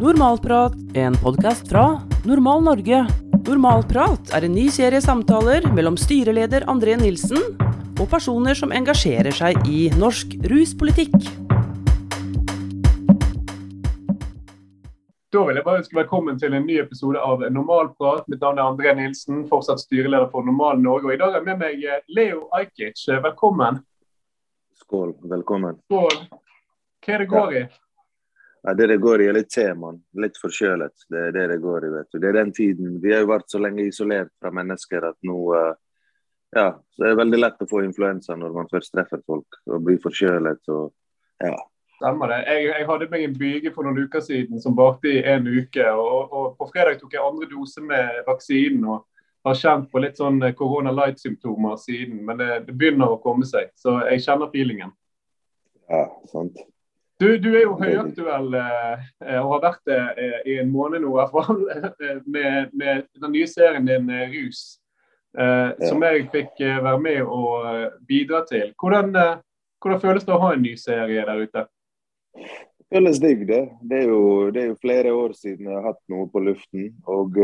Normalprat, en podkast fra Normal Norge. Normalprat er en ny serie samtaler mellom styreleder André Nilsen og personer som engasjerer seg i norsk ruspolitikk. Da vil jeg bare ønske velkommen til en ny episode av Normalprat. Mitt navn er André Nilsen, fortsatt styreleder for Normal Norge. Og I dag er med meg Leo Ajkic. Velkommen. Skål. Velkommen. Skål. Hva er det går i? Ja, det det går i, er litt temaen. Litt forkjølet. Det er det det går i. vet du. Det er den tiden. Vi har jo vært så lenge isolert fra mennesker at nå uh, Ja, så det er veldig lett å få influensa når man først treffer folk og blir forkjølet og ja. Stemmer det. Jeg, jeg hadde meg en byge for noen uker siden som varte i en uke. og, og På fredag tok jeg andre dose med vaksinen og har kjent på litt sånn korona light-symptomer siden. Men det, det, begynner å komme seg, så jeg kjenner feelingen. Ja, sant. Du, du er jo høyaktuell eh, og har vært det eh, i en måned nå, i hvert fall, med, med, den nye serien din eh, Rus. Eh, ja. Som jeg fikk eh, være med og eh, bidra til. Hvordan, hvordan føles det å ha en ny serie der ute? Det føles digg, det. Det er, jo, det er, jo, flere år siden jeg har hatt noe på luften. Og,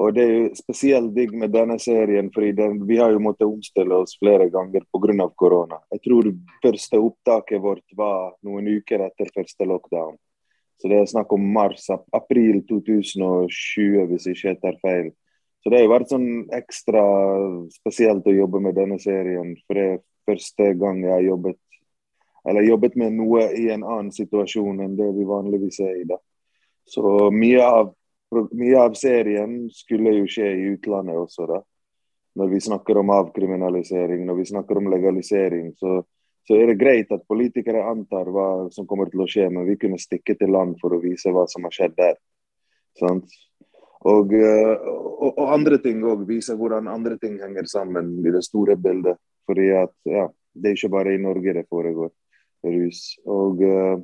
og det er jo spesielt digg med denne serien, fordi vi har jo måttet omstille oss flere ganger pga. korona. Jeg tror første opptaket vårt var noen uker etter første lockdown. Så det er snakk om mars-april 2020, hvis jeg ikke tar feil. Så det har vært sånn ekstra spesielt å jobbe med denne serien. For det er første gang jeg har jobbet eller jobbet med noe i en annen situasjon enn det vi vanligvis er i. da. Så mye av, mye av serien skulle jo skje i utlandet også. da. Når vi snakker om avkriminalisering, når vi snakker om legalisering, så, så er det greit at politikere antar hva som kommer til å skje, men vi kunne stikke til land for å vise hva som har skjedd der. Sant? Og, og, og andre ting òg. Vise hvordan andre ting henger sammen i det store bildet. Fordi at ja, det er ikke bare i Norge det foregår rus. Og eh,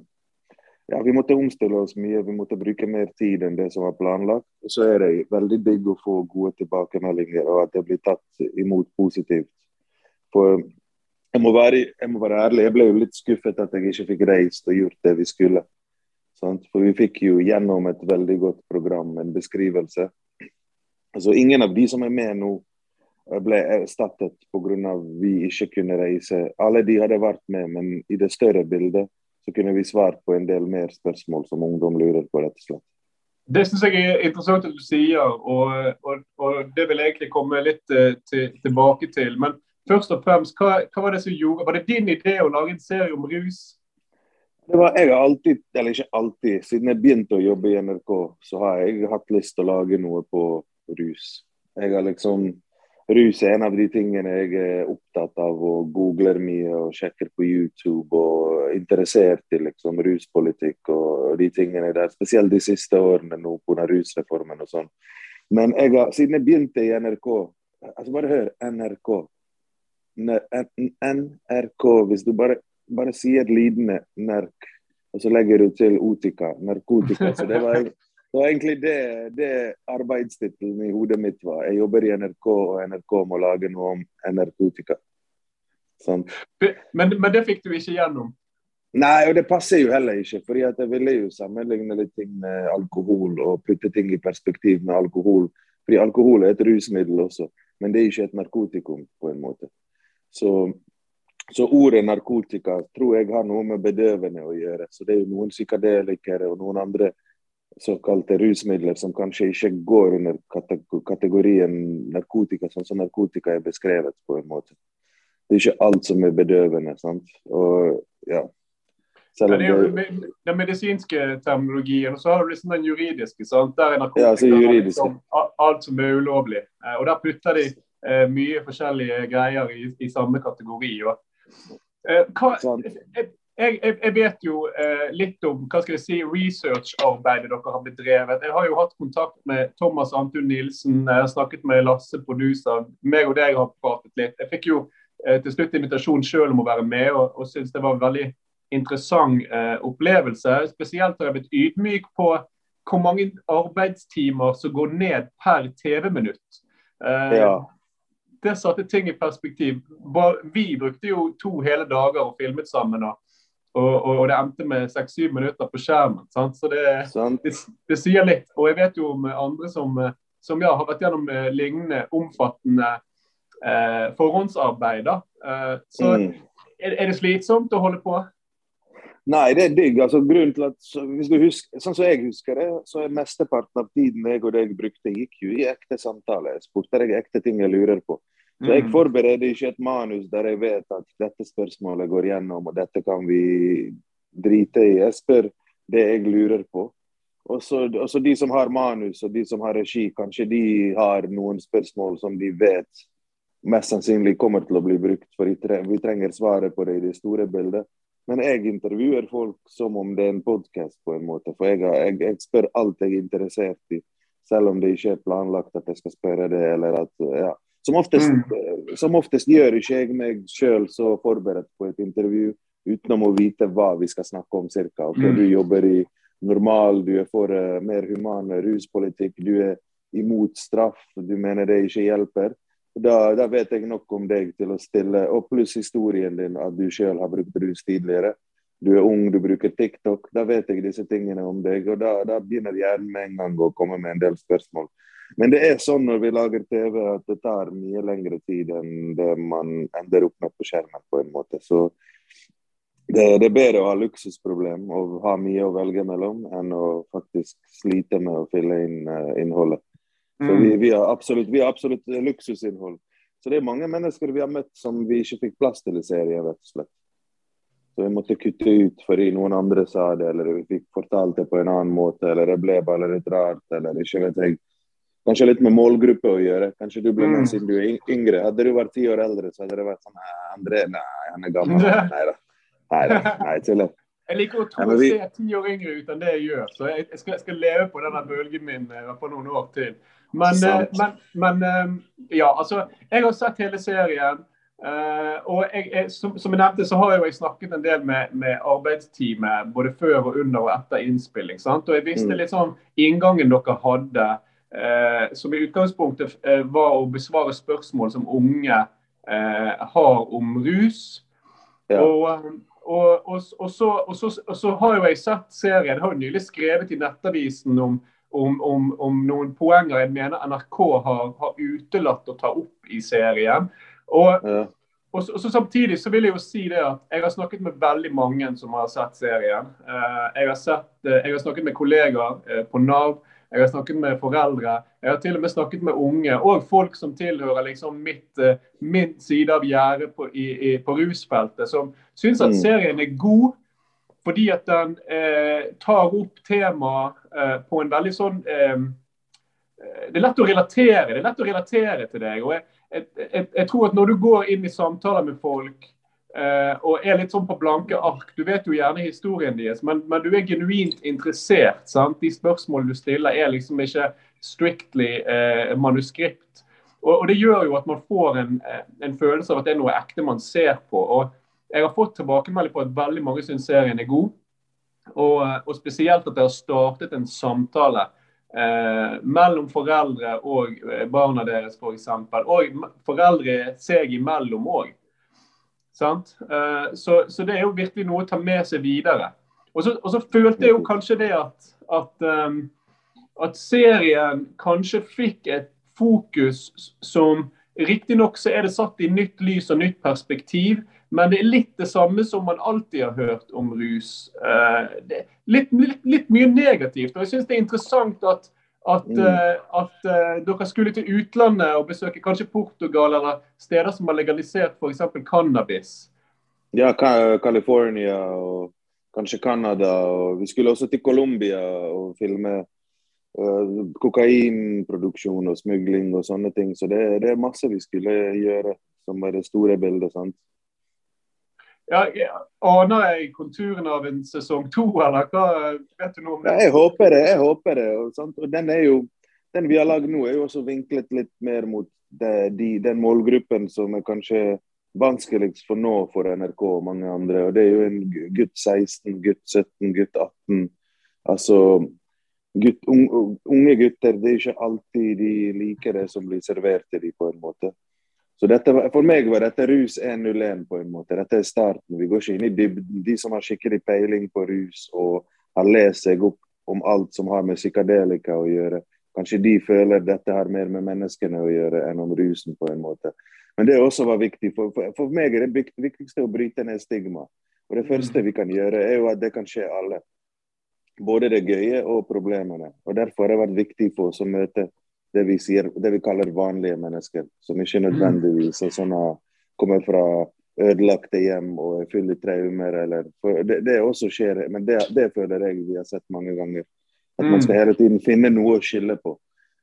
ja, vi måtte omstille oss mye. Vi måtte bruke mer tid enn det som var planlagt. Så er det veldig digg å få gode tilbakemeldinger, og at det blir tatt imot positivt. For jeg må, være, jeg må være ærlig, jeg ble jo litt skuffet at jeg ikke fikk reist og gjort det vi skulle. Sant? For vi fikk jo gjennom et veldig godt program, en beskrivelse. Altså Ingen av de som er med nå, ble erstattet pga. vi ikke kunne reise. Alle de hadde vært med, men i det større bildet så kunne vi svart på en del mer spørsmål som ungdom lurer på, rett og slett. Det syns jeg er interessant at du sier, og, og, og det vil jeg egentlig komme litt uh, til, tilbake til. Men først og fremst, hva, hva, var det som gjorde Var det din idé å lage en serie om rus? Det var, jeg har alltid, eller ikke alltid, siden jeg begynte å jobbe i NRK, så har jeg hatt lyst til å lage noe på rus. Jeg har liksom Rus er en av de tingene jeg er opptatt av og googler mye og sjekker på YouTube. Og interessert i liksom ruspolitikk og de tingene der. Spesielt de siste årene nå pga. rusreformen og sånn. Men jeg har, siden jeg begynte i NRK altså Bare hør NRK. NRK, hvis du bare, bare sier lydende NERK, og så legger du til otika, narkotika. Så det var det var egentlig det, det arbeidstittelen i hodet mitt var. Jeg jobber i NRK, og NRK må lage noe om narkotika. Sånn. Men, men, det fikk du ikke gjennom? Nei, og det passer jo heller ikke. fordi Jeg ville jo sammenligne litt ting med alkohol og putte ting i perspektiv med alkohol. Fordi alkohol er et rusmiddel også, men det er ikke et narkotikum på en måte. Så, så ordet narkotika tror jeg har noe med bedøvende å gjøre. Så det er jo noen psykadelikere og noen andre såkalte rusmidler som kanskje ikke går under kategorien narkotika, sånn som narkotika er beskrevet på en måte. Det er ikke alt som er bedøvende. sant? Og, ja. Selv om det er den medisinske terminologien, og så har du liksom den juridiske. sant? Der er narkotika ja, liksom, alt som er ulovlig. Eh, og Der putter de eh, mye forskjellige greier i, i samme kategori. Og, eh, hva, jeg, jeg, jeg, vet jo eh, litt om hva skal jeg si, researcharbeidet dere har bedrevet. Jeg har jo hatt kontakt med Thomas Antun Nilsen, jeg har snakket med Lasse, Producer. Meg og deg har pratet litt. Jeg fikk jo eh, til slutt invitasjon selv om å være med, og, og syns det var en veldig interessant eh, opplevelse. Spesielt har jeg blitt ydmyk på hvor mange arbeidstimer som går ned per TV-minutt. Eh, ja det satte ting i perspektiv. Vi brukte jo to hele dager og filmet sammen. og og, og, det endte med seks-syv minutter på skjermen. Sant? Så det, det, det, sier litt. Og jeg vet jo om andre som, som ja, har vært gjennom eh, lignende omfattende eh, forhåndsarbeid. Eh, så mm. er, er, det slitsomt å holde på? Nei, det er digg. altså grunnen til at, hvis du husker, Sånn som jeg husker det, så er mesteparten av tiden jeg og deg brukte, gikk jo i ekte samtale. Jeg spurte deg ekte ting jeg lurer på. Så Jeg mm. forbereder ikke et manus der jeg vet at dette spørsmålet går gjennom, og dette kan vi drite i. Jeg spør det jeg lurer på. Og så de som har manus og de som har regi, kanskje de har noen spørsmål som de vet mest sannsynlig kommer til å bli brukt. For vi trenger svaret på det i det store bildet. Men jeg intervjuer folk som om det er en podkast, på en måte. For jeg, jeg, jeg, spør alt jeg er interessert i, selv om det ikke er planlagt at jeg skal spørre det. eller at, ja. Som oftest, mm. som oftest gjør ikke jeg meg sjøl så forberedt på et intervju utenom å vite hva vi skal snakke om ca. Okay, mm. Du jobber i normal, du er for uh, mer human ruspolitikk, du er imot straff, du mener det ikke hjelper. Da, da, vet jeg nok om deg til å stille, og pluss historien din, at du sjøl har brukt rus tidligere. Du er ung, du bruker TikTok. Da vet jeg disse tingene om deg, og da, da begynner hjernen med en gang å komme med en del spørsmål. Men det er sånn når vi lager TV at det tar mye lengre tid enn det man ender opp med på skjermen. på en måte. Så det, det er bedre å ha luksusproblem og ha mye å velge mellom, enn å faktisk slite med å fylle inn uh, innholdet. Så vi, mm. vi, har absolutt, vi har absolutt luksusinnhold. Så det er mange mennesker vi har møtt som vi ikke fikk plass til i serien, rett og slett. Så vi måtte kutte ut fordi noen andre sa det, eller vi fikk fortalt det på en annen måte, eller det ble bare litt rart, eller ikke vet jeg kanskje litt med målgruppe å gjøre. Kanskje du ble med mm. siden du er yngre. Hadde du vært ti år eldre, så hadde det vært sånn André, nei, han er gammel. Nei da. Nei da. Nei, tuller. Jeg liker å tro å se ti år yngre ut enn det jeg gjør. Så jeg, jeg, skal, jeg skal, leve på denne bølgen min uh, for noen år til. Men, uh, men, men uh, ja, altså Jeg har sett hele serien. Og jeg, jeg, som, som, jeg nevnte, så har jeg, jeg snakket en del med, med arbeidsteamet både før og under og etter innspilling. Sant? Og jeg visste mm. litt sånn inngangen dere hadde eh, som i utgangspunktet eh, var å besvare spørsmål som unge eh, har om rus. Ja. Og, eh, og, og, så, så, og, så, har jo jeg sett serien, jeg har jo nylig skrevet i Nettavisen om, om, om, om noen poenger jeg mener NRK har, har, utelatt å ta opp i serien. Og, ja. så, Samtidig så vil jeg jo si det at jeg har snakket med veldig mange som har sett serien. Eh, jeg, har sett, eh, jeg har snakket med kollegaer på Nav jeg har snakket med foreldre, jeg har til og med snakket med unge, og folk som tilhører liksom mitt, eh, min side av gjerdet på, på, rusfeltet, som syns at mm. serien er god. Fordi at den eh, tar opp temaet eh, på en veldig sånn eh, eh, Det er lett å relatere det er lett å relatere til deg. og jeg, jeg, jeg, jeg tror at Når du går inn i samtaler med folk og er litt sånn på blanke ark. Du vet jo gjerne historien deres, men, men du er genuint interessert. sant? De spørsmålene du stiller, er liksom ikke strictly eh, manuskript. Og, og, Det gjør jo at man får en, eh, en, følelse av at det er noe ekte man ser på. og Jeg har fått tilbakemelding på at veldig mange syns serien er god. Og, og, spesielt at det har startet en samtale eh, mellom foreldre og barna deres, f.eks. For og foreldre seg imellom òg. Uh, så, så, det er jo virkelig noe å ta med seg videre. Og så, og så følte jeg jo kanskje det at, at, um, at serien kanskje fikk et fokus som Riktignok så er det satt i nytt lys og nytt perspektiv, men det er litt det samme som man alltid har hørt om rus. Uh, litt, litt, litt, mye negativt. Og jeg syns det er interessant at at, mm. uh, at uh, dere skulle til utlandet og besøke kanskje Portugal eller steder som har legalisert f.eks. cannabis? Ja, California og kanskje Canada. Og vi skulle også til Colombia og filme uh, kokainproduksjon og smugling og sånne ting. Så det, det, er masse vi skulle gjøre, som er det store bildet. sant? Ja, Aner jeg konturene av en sesong to, eller hva vet du noe om det? Ja, jeg håper det. jeg håper det. Og, og den, jo, den vi har lagd nå, er jo også vinklet litt mer mot det, de, den målgruppen som er kanskje vanskeligst for nå for NRK og mange andre. og Det er jo en gutt 16, gutt 17, gutt 18. Altså gutt, unge gutter. Det er ikke alltid de liker det som blir servert til dem, på en måte. Så dette, For meg var dette rus 101 på en måte. Dette er starten. Vi går ikke inn i dybden. De som har skikkelig peiling på rus og har lest seg opp om alt som har med psykadelika å gjøre, kanskje de føler dette har mer med menneskene å gjøre enn om rusen på en måte. Men det også var viktig. For, for, for meg er det viktigste å bryte ned stigma. Og Det første vi kan gjøre, er jo at det kan skje alle. Både det gøye og problemene. Og Derfor har det vært viktig for oss å møte det vi, sier, det vi kaller vanlige mennesker, som ikke nødvendigvis er sånne, kommer fra ødelagte hjem og er fulle traumer. Eller, det, det, også skjer, men det, det, føler jeg vi har sett mange ganger. At man skal hele tiden finne noe å skylde på.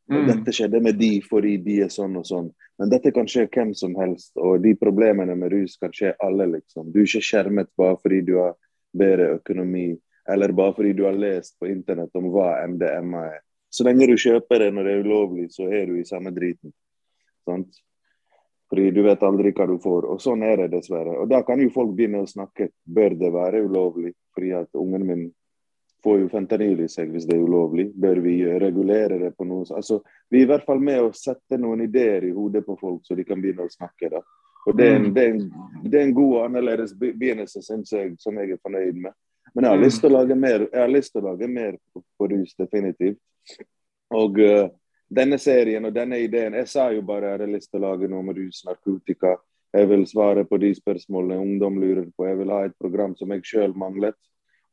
Og mm. Dette skjedde med de fordi de er sånn og sånn. Men dette kan skje hvem som helst. Og de problemene med rus kan skje alle, liksom. Du er ikke skjermet bare fordi du har bedre økonomi, eller bare fordi du har lest på internett om hva MDMA er. Så lenge du kjøper det når det er ulovlig, så er du i samme driten. Sant? Fordi du vet aldri hva du får. Og sånn er det dessverre. Og da kan jo folk begynne å snakke. Bør det være ulovlig? Fordi at ungen min får jo fentanyl i seg hvis det er ulovlig. Bør vi regulere det på noe Altså, Vi er i hvert fall med å sette noen ideer i hodet på folk, så de kan begynne å snakke. da. Og Det er en, mm. det er en, det er en god og annerledes begynnelse, syns jeg, som jeg er fornøyd med. Men jeg har lyst til å lage mer, jeg har lyst til å lage mer på, på rus, definitivt. Og uh, denne serien og denne ideen Jeg sa jo bare jeg hadde lyst til å lage noe med rus, narkotika. Jeg vil svare på de spørsmålene ungdom lurer på. Jeg vil ha et program som jeg sjøl manglet.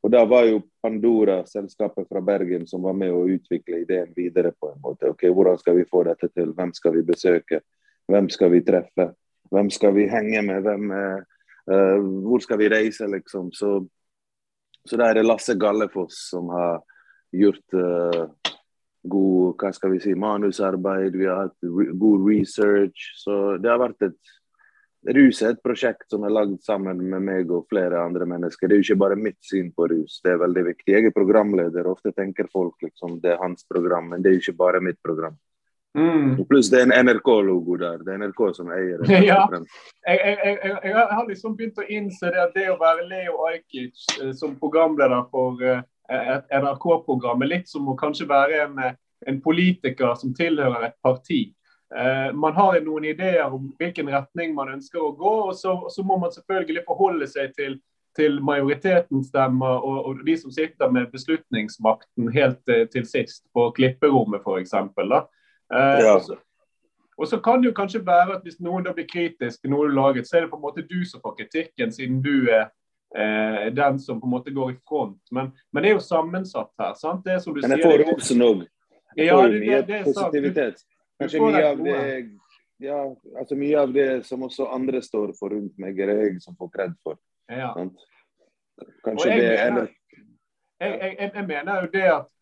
Og da var jo Pandora, selskapet fra Bergen, som var med å utvikle ideen videre på en måte. Ok, Hvordan skal vi få dette til? Hvem skal vi besøke? Hvem skal vi treffe? Hvem skal vi henge med? Hvem, uh, hvor skal vi reise, liksom? Så så da er det Lasse Gallefoss som har gjort uh, god hva skal vi si, manusarbeid, vi har hatt god research. Så det har vært et Rus er et prosjekt som er lagd sammen med meg og flere andre mennesker. Det er jo ikke bare mitt syn på rus, det er veldig viktig. Jeg er programleder, ofte tenker folk liksom det er hans program, men det er jo ikke bare mitt program. Mm. Pluss det er en NRK-logo der. Det er NRK som eier det. ja. jeg, jeg, jeg, jeg, har liksom begynt å innse det at det å være Leo Ajkic eh, som programleder for uh, et NRK-program er litt som å kanskje være en, eh, en politiker som tilhører et parti. Man har noen ideer om hvilken retning man ønsker å gå, og så, så må man selvfølgelig forholde seg til, til majoritetens stemmer og, og, de som sitter med beslutningsmakten helt til sist, på klipperommet f.eks. Eh, ja. Og så kan det jo kanskje være at hvis noen da blir kritisk til noe du laget, så er det på en måte du som får kritikken, siden du er eh, den som på en måte går i front. Men, men det er jo sammensatt her. sant? Det er som du men jeg får rosen òg. Ja, det, det, det, er positivitet. Kanskje mye av det ja, altså mye av det som også andre står for rundt meg, er det jeg som får kred for. Ja. Kanskje jeg det mener, jeg, jeg, jeg, mener jo det at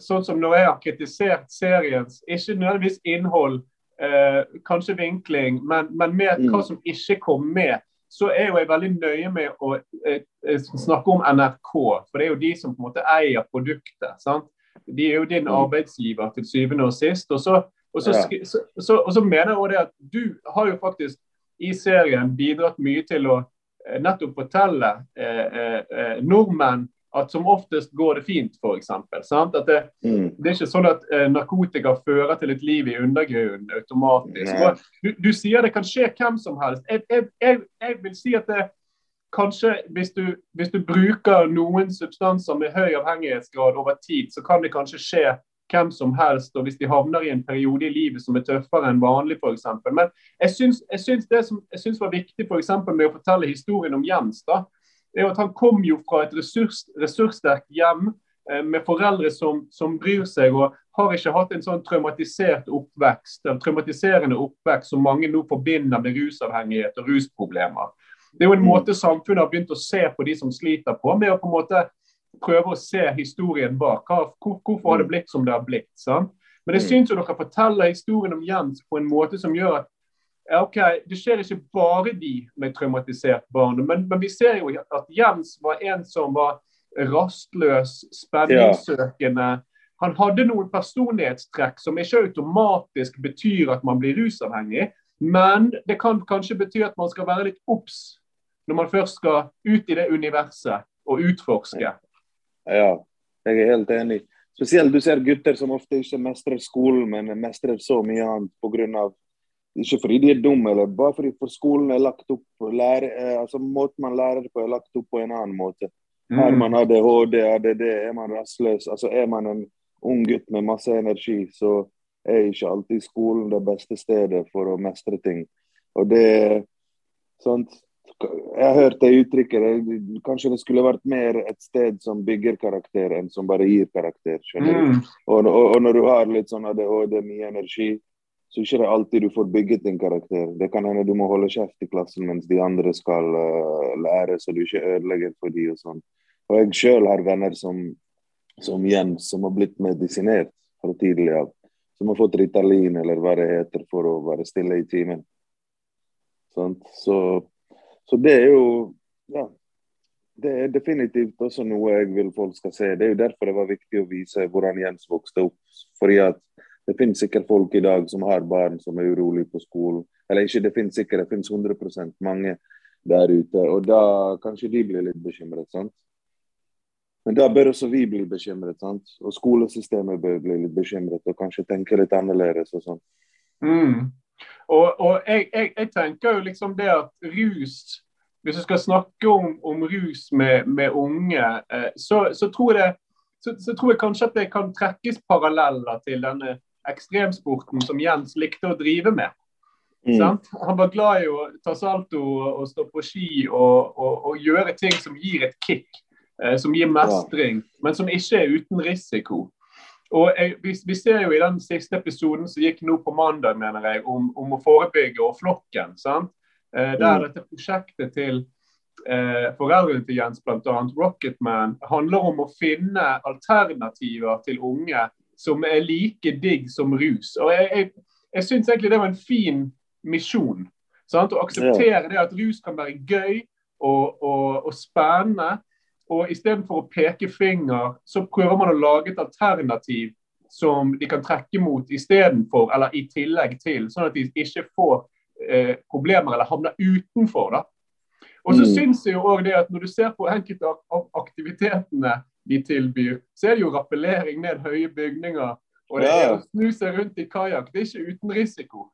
sånn som når jeg har kritisert seriens, ikke nødvendigvis innhold, eh, kanskje vinkling, men, men mer hva mm. som ikke kom med, så er jo jeg veldig nøye med å eh, snakke om NRK. For det er jo de som på en måte eier produktet. sant? De er jo din mm. arbeidsgiver til syvende og sist. Og så, og så, så, så, og så mener jeg også det at du har jo faktisk i serien bidratt mye til å nettopp fortelle eh, eh, nordmenn at som oftest går det fint, f.eks. Det, mm. det er ikke sånn at eh, narkotika fører til et liv i undergrunnen automatisk. Du, du, sier det kan skje hvem som helst. Jeg, jeg, jeg, jeg vil si at det kanskje hvis du, hvis du, bruker noen substanser med høy avhengighetsgrad over tid, så kan det kanskje skje hvem som helst, og hvis de havner i en periode i livet som er tøffere enn vanlig f.eks. Men jeg syns, jeg syns det som jeg syns var viktig for med å fortelle historien om Jens, da, er at han kom jo fra et ressurs, ressurssterkt hjem eh, med foreldre som, som, bryr seg og har ikke hatt en sånn traumatisert oppvekst, en traumatiserende oppvekst som mange nå forbinder med rusavhengighet og rusproblemer. Det er jo en mm. måte samfunnet har begynt å se på de som sliter på, med å på en måte prøve å se historien bak. Hvor, hvorfor har det mm. blitt som det har blitt? sant? Men jeg mm. syns dere forteller historien om Jens på en måte som gjør at ok, Det skjer ikke bare de med traumatisert barn, men, men, vi ser jo at Jens var en som var rastløs, spenningssøkende. Han hadde noen personlighetstrekk som ikke automatisk betyr at man blir rusavhengig, men det kan kanskje bety at man skal være litt obs når man først skal ut i det universet og utforske. Ja, jeg er helt enig. Spesielt du ser gutter som ofte ikke mestrer skolen, men mestrer så mye annet pga Ikke fordi de er dumme, eller bare fordi for skolen er lagt opp lære, eh, altså Måten man lærer på, er lagt opp på en annen måte. Mm. Har man ADHD, ADD, er man rastløs. altså Er man en ung gutt med masse energi, så er ikke alltid skolen det beste stedet for å mestre ting. Og det sånt, Jeg har hørt det uttrykket. Kanskje det skulle vært mer et sted som bygger karakter, enn som bare gir karakter. skjønner du? Mm. Og, og, og når du har litt sånn ADHD, mye energi, så ikke det alltid du får bygget din karakter. Det kan hende du må holde kjeft i klassen mens de andre skal uh, lære, så du ikke ødelegger for de og sånn. Og jeg sjøl har venner som, som Jens, som har blitt medisinert fra tidlig av. Som har fått Ritalin eller hva det heter for å være stille i timen. Sånn? Så, så det er jo Ja. Det er definitivt også noe jeg vil folk skal se. Det er jo derfor det var viktig å vise hvordan Jens vokste opp. Fordi at det finnes sikkert folk i dag som har barn som er urolig på skolen. Eller ikke det finnes sikkert, det finnes 100 mange der ute. Og da kanskje de blir litt bekymret. sant? Men da bør også vi bli bekymret. sant? Og skolesystemet bør bli litt bekymret og kanskje tenke litt annerledes. og sånn. Mm. Og, og jeg, jeg, jeg tenker jo liksom det at rus Hvis du skal snakke om, om rus med, med unge, eh, så, så, tror jeg, så, så tror jeg kanskje at det kan trekkes paralleller til denne ekstremsporten som Jens likte å drive med. Mm. Sant? Han var glad i å ta salto og stå på ski og, og, og gjøre ting som gir et kick, eh, som gir mestring, men som ikke er uten risiko. Og jeg, vi, vi ser jo i den siste episoden som gikk nå på mandag, mener jeg, om, om å forebygge og flokken. sant? Eh, der Mm. dette prosjektet til eh, foreldrene til Jens, bl.a. Rocketman, handler om å finne alternativer til unge som er like digg som rus. Og jeg, jeg, jeg syns egentlig det var en fin misjon. Sant? Å akseptere det at rus kan være gøy og, og, og spennende. Og istedenfor å peke finger, så prøver man å lage et alternativ som de kan trekke mot istedenfor, eller i tillegg til, sånn at de ikke får eh, problemer eller havner utenfor. da. Og så Mm. syns jeg jo òg det at Når du ser på enkelte av- av aktivitetene de tilbyr, så er det jo rappellering ned høye bygninger. Og det er å snu seg rundt i kajakk. Det er ikke uten risiko.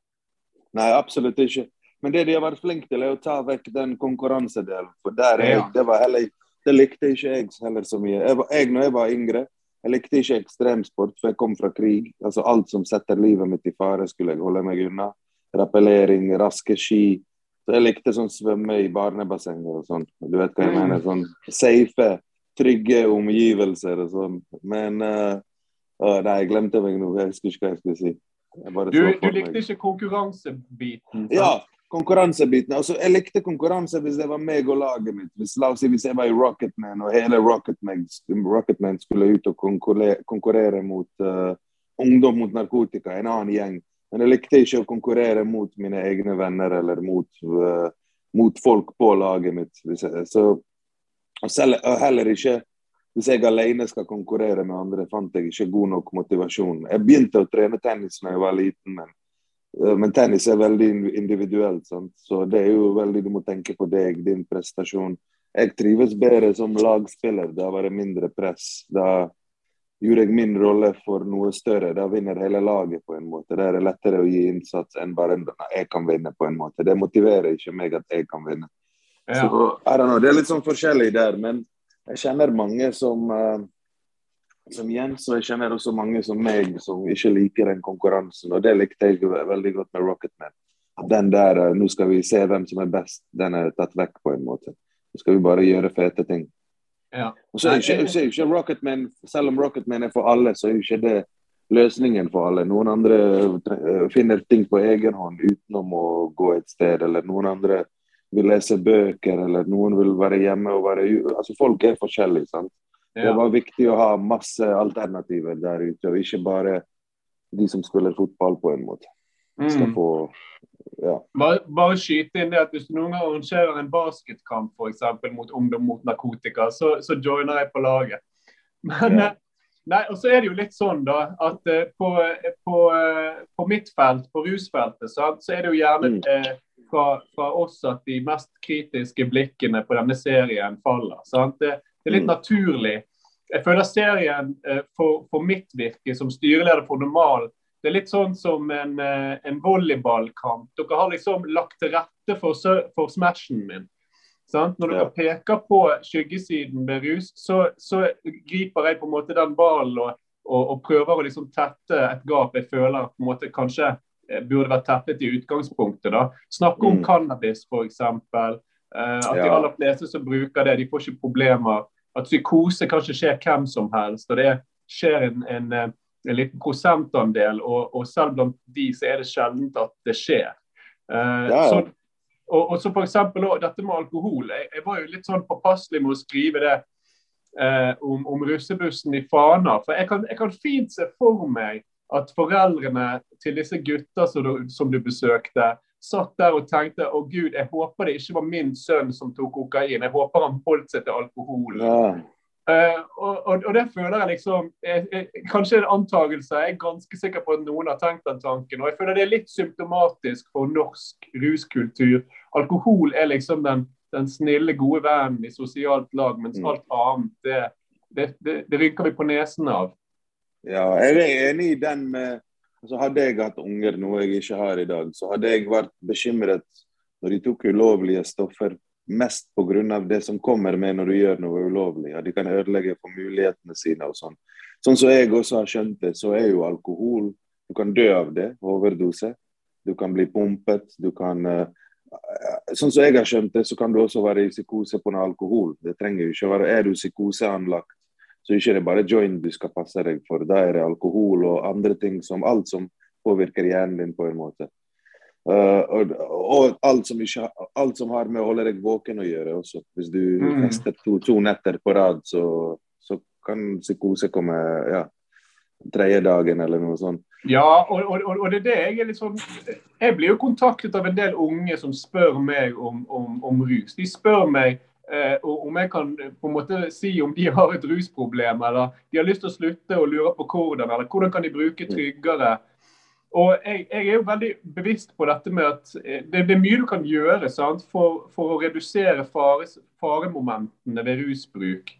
Nei, absolutt ikke. Men det de har vært flinke til, er å ta vekk den konkurransedelen. For der er jeg, det, var heller, det likte ikke jeg heller så mye. Jeg, var, jeg, når jeg var yngre, jeg likte ikke ekstremsport, for jeg kom fra krig. Altså Alt som setter livet mitt i fare, skulle jeg holde meg unna. Rappellering, raske ski. Så Jeg likte sånn svømme i barnebassenger og sånn. Du vet hva jeg Mm. mener? Sånn safe, trygge omgivelser og sånn. Men uh, uh, Nei, jeg glemte meg nå. Jeg husker ikke hva jeg skulle si. Jeg Du, så du likte ikke konkurransebiten. sant? Ja, konkurransebiten. Altså, jeg likte konkurranse hvis det var meg og laget mitt. Hvis, la oss si hvis jeg var i Rocketman og hele Rocketman, Rocketman skulle ut og konkurrere, konkurrere mot uh, ungdom mot narkotika, en annen gjeng. Men jeg likte ikke å konkurrere mot mine egne venner eller mot, uh, mot folk på laget mitt. Så, og, heller ikke hvis jeg alene skal konkurrere med andre, fant jeg ikke god nok motivasjon. Jeg begynte å trene tennis da jeg var liten, men Eh, Men tennis er veldig in- individuelt, sant? så det er jo veldig du må tenke på deg, din prestasjon. Jeg trives bedre som lagspiller. Da var det mindre press. Da gjorde jeg min rolle for noe større. Da vinner hele laget på en måte. Da er det lettere å gi innsats enn bare jeg kan vinne på en måte. Det motiverer ikke meg at jeg kan vinne. Ja. Så, I don't know, det er litt sånn forskjellig der, men jeg kjenner mange som uh, som Jens, og jeg kjenner også mange som meg som ikke liker den konkurransen. Og det likte jeg veldig godt med Rocketman. Den der eh, 'nå skal vi se hvem som er best', den er tatt vekk på en måte. Nå skal vi bare gjøre fete ting. Ja. Og så er ikke, så er ikke Rocketman, Selv om Rocketman er for alle, så er jo ikke det løsningen for alle. Noen andre eh, finner ting på egen hånd utenom å gå et sted, eller noen andre vil lese bøker, eller noen vil være hjemme og være Altså, folk er forskjellige, sant. Det var viktig å ha masse alternativer der ute, og ikke bare de som spiller fotball, på en måte. Skal Mm. få Ja. Bare, bare skyte inn det at Hvis du noen gang arrangerer en basketkamp for eksempel, mot ungdom mot narkotika, så, så joiner jeg på laget. Men, Ja. eh, nei, og så er det jo litt sånn da, at eh, på, på, eh, på mitt felt, på rusfeltet, sant, så er det jo gjerne Mm. Fra, fra oss at de mest kritiske blikkene på denne serien faller. Sant? Det, det er litt Mm. naturlig. Jeg føler serien eh, for, for mitt virke som styreleder for Normal Det er litt sånn som en, eh, en volleyballkamp. Dere har liksom lagt til rette for, for smashen min. Sant? Når dere ja. peker på skyggesiden ved rus, så, så, griper jeg på en måte den ballen og, og, og, prøver å liksom tette et gap jeg føler på en måte kanskje burde vært tettet i utgangspunktet. da. Snakke om mm. cannabis, f.eks. Uh, at ja. de aller fleste som bruker det, de får ikke problemer. At psykose kanskje skjer hvem som helst. og Det skjer en, en, eh, en liten prosentandel, og, og, selv blant de så er det sjeldent at det skjer. Uh, ja. så og, og så for eksempel, Dette med alkohol. Jeg, jeg, var jo litt sånn påpasselig med å skrive det eh, om, om, russebussen i Fana. For jeg kan, jeg kan, fint se for meg at foreldrene til disse gutta som du, som du besøkte, satt der og tenkte å gud, jeg håper det ikke var min sønn som tok kokain. Jeg håper han holdt seg til alkohol. Ja. Uh, og, og, og, det føler jeg liksom jeg, jeg, Kanskje en antakelse. Jeg er ganske sikker på at noen har tenkt den tanken. Og jeg føler det er litt symptomatisk for norsk ruskultur. Alkohol er liksom den, den snille, gode vennen i sosialt lag, mens mm. alt annet det, det, det, det, rynker vi på nesen av. Ja, jeg er enig i den med altså Hadde jeg hatt unger, noe jeg ikke har i dag, så hadde jeg vært bekymret når de tok ulovlige stoffer mest pga. det som kommer med når du gjør noe ulovlig. At de kan ødelegge for mulighetene sine og sånn. Sånn som jeg også har skjønt det, så er jo alkohol Du kan dø av det, overdose. Du kan bli pumpet. Du kan uh, Sånn som jeg har skjønt det, så kan du også være i psykose på noe alkohol. Det trenger jo ikke være Er du psykoseanlagt, så ikke det bare joint du skal passe deg for. Da er det alkohol og andre ting som alt som påvirker hjernen din på en måte. Uh, og, og alt, som ikke, alt, som har med å holde deg våken å gjøre også. Hvis du mm. fester to, to, netter på rad, så, så kan psykose komme ja, tredje dagen eller noe sånt. Ja, og, og, og, det er det jeg er litt sånn Jeg blir jo kontaktet av en del unge som spør meg om, om, om rus. De spør meg eh, om jeg kan på en måte si om de har et rusproblem, eller de har lyst til å slutte og lurer på hvordan, eller hvordan kan de bruke mm. tryggere. Og jeg, jeg, er jo veldig bevisst på dette med at eh, det, det er mye du kan gjøre for, for, å redusere fares, faremomentene ved rusbruk.